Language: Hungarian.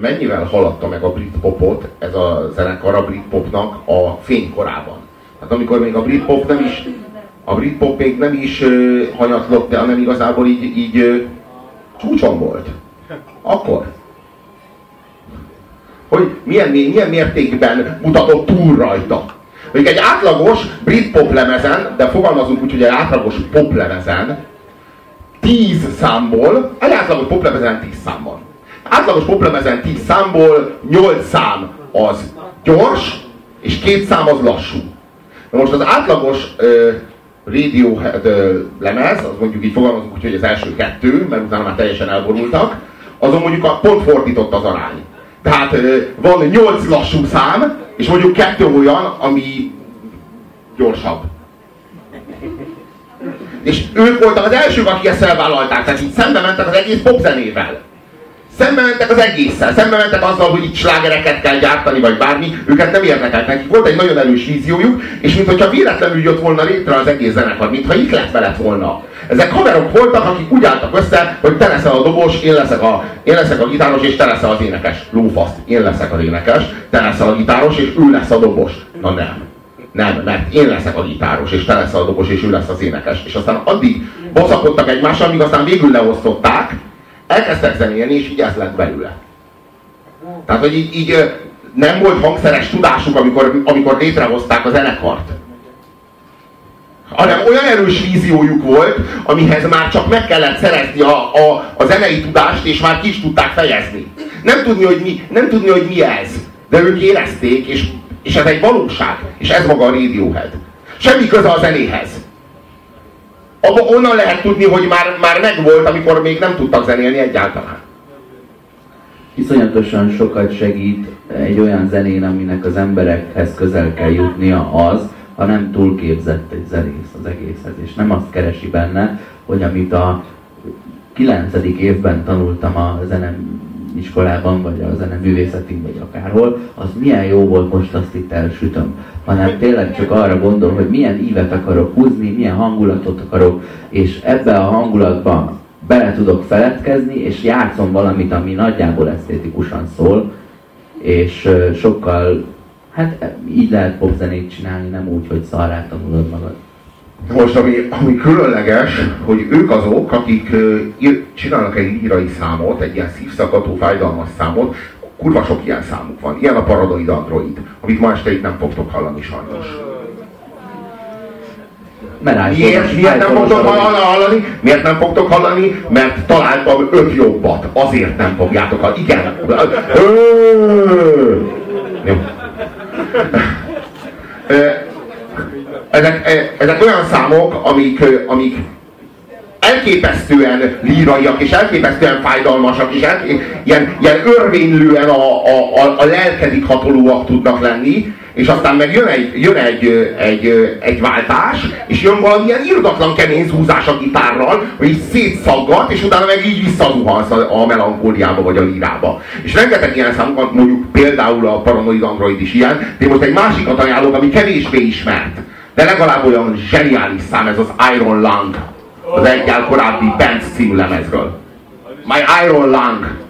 mennyivel haladta meg a Britpopot ez a zenekar a Britpopnak a fénykorában. Hát amikor még a Britpop nem is a Britpop még nem is hanyatlott, hanem igazából így, így csúcson volt. Akkor. Hogy milyen, milyen mértékben mutatott túl rajta. Mondjuk egy átlagos brit pop lemezen, de fogalmazunk úgy, hogy egy átlagos pop lemezen, 10 számból, egy átlagos pop lemezen 10 szám van. Átlagos pop lemezen 10 számból 8 szám az gyors, és két szám az lassú. Na most az átlagos uh, Radiohead lemez, az mondjuk így fogalmazunk úgy, hogy az első kettő, mert utána már teljesen elborultak, azon mondjuk a pont fordított az arány. Tehát van nyolc lassú szám, és mondjuk kettő olyan, ami gyorsabb. És ők voltak az elsők, akik ezt felvállalták, tehát így szembe mentek az egész popzenével. Szembe mentek az egésszel, szembe mentek azzal, hogy itt slágereket kell gyártani, vagy bármi, őket nem érdekelt nekik. Volt egy nagyon erős víziójuk, és mintha véletlenül jött volna létre az egész zenekar, mintha itt lett lett volna. Ezek haverok voltak, akik úgy álltak össze, hogy te leszel a dobos, én leszek a, én leszek a gitáros, és te leszel az énekes. Lófaszt, én leszek az énekes, te leszel a gitáros, és ő lesz a dobos. Na nem. Nem, mert én leszek a gitáros, és te leszel a dobos, és ő lesz az énekes. És aztán addig baszakodtak egymással, míg aztán végül leosztották, elkezdtek zenélni, és így ez lett belőle. Tehát, hogy így, így nem volt hangszeres tudásuk, amikor, amikor létrehozták a zenekart. Hanem olyan erős víziójuk volt, amihez már csak meg kellett szerezni a, a, a zenei tudást, és már ki is tudták fejezni. Nem tudni, hogy mi, nem tudni, hogy mi ez. De ők érezték, és, és ez egy valóság. És ez maga a Radiohead. Semmi köze a zenéhez onnan lehet tudni, hogy már, már megvolt, amikor még nem tudtak zenélni egyáltalán. Iszonyatosan sokat segít egy olyan zenén, aminek az emberekhez közel kell jutnia az, ha nem túlképzett egy zenész az egészhez, és nem azt keresi benne, hogy amit a kilencedik évben tanultam a zenem iskolában, vagy a zeneművészeti, vagy akárhol, az milyen jó volt, most azt itt elsütöm. Hanem tényleg csak arra gondol, hogy milyen ívet akarok húzni, milyen hangulatot akarok, és ebbe a hangulatba bele tudok feledkezni, és játszom valamit, ami nagyjából esztétikusan szól, és sokkal, hát így lehet popzenét csinálni, nem úgy, hogy szarrá tanulod magad. Most ami, ami különleges, hogy ők azok, akik ír, csinálnak egy lírai számot, egy ilyen szívszakató, fájdalmas számot, kurva sok ilyen számuk van. Ilyen a Paranoid Android, amit ma este itt nem fogtok hallani sajnos. Miért, miért nem fogtok hallani? Miért nem fogtok hallani? Mert találtam öt jobbat. Azért nem fogjátok hallani. Igen. Jó ezek, e, ezek olyan számok, amik, amik elképesztően líraiak, és elképesztően fájdalmasak, és el, ilyen, ilyen örvénylően a, a, a, a lelkedik hatolóak tudnak lenni, és aztán meg jön egy, jön egy, egy, egy váltás, és jön valamilyen irdatlan kemény zúzás a gitárral, hogy így szétszaggat, és utána meg így visszazuhansz a, a melankóliába vagy a lírába. És rengeteg ilyen számokat, mondjuk például a Paranoid Android is ilyen, de most egy másikat ajánlok, ami kevésbé ismert de legalább olyan zseniális szám ez az Iron Lung, az egyel korábbi Band című lemezről. My Iron Lung.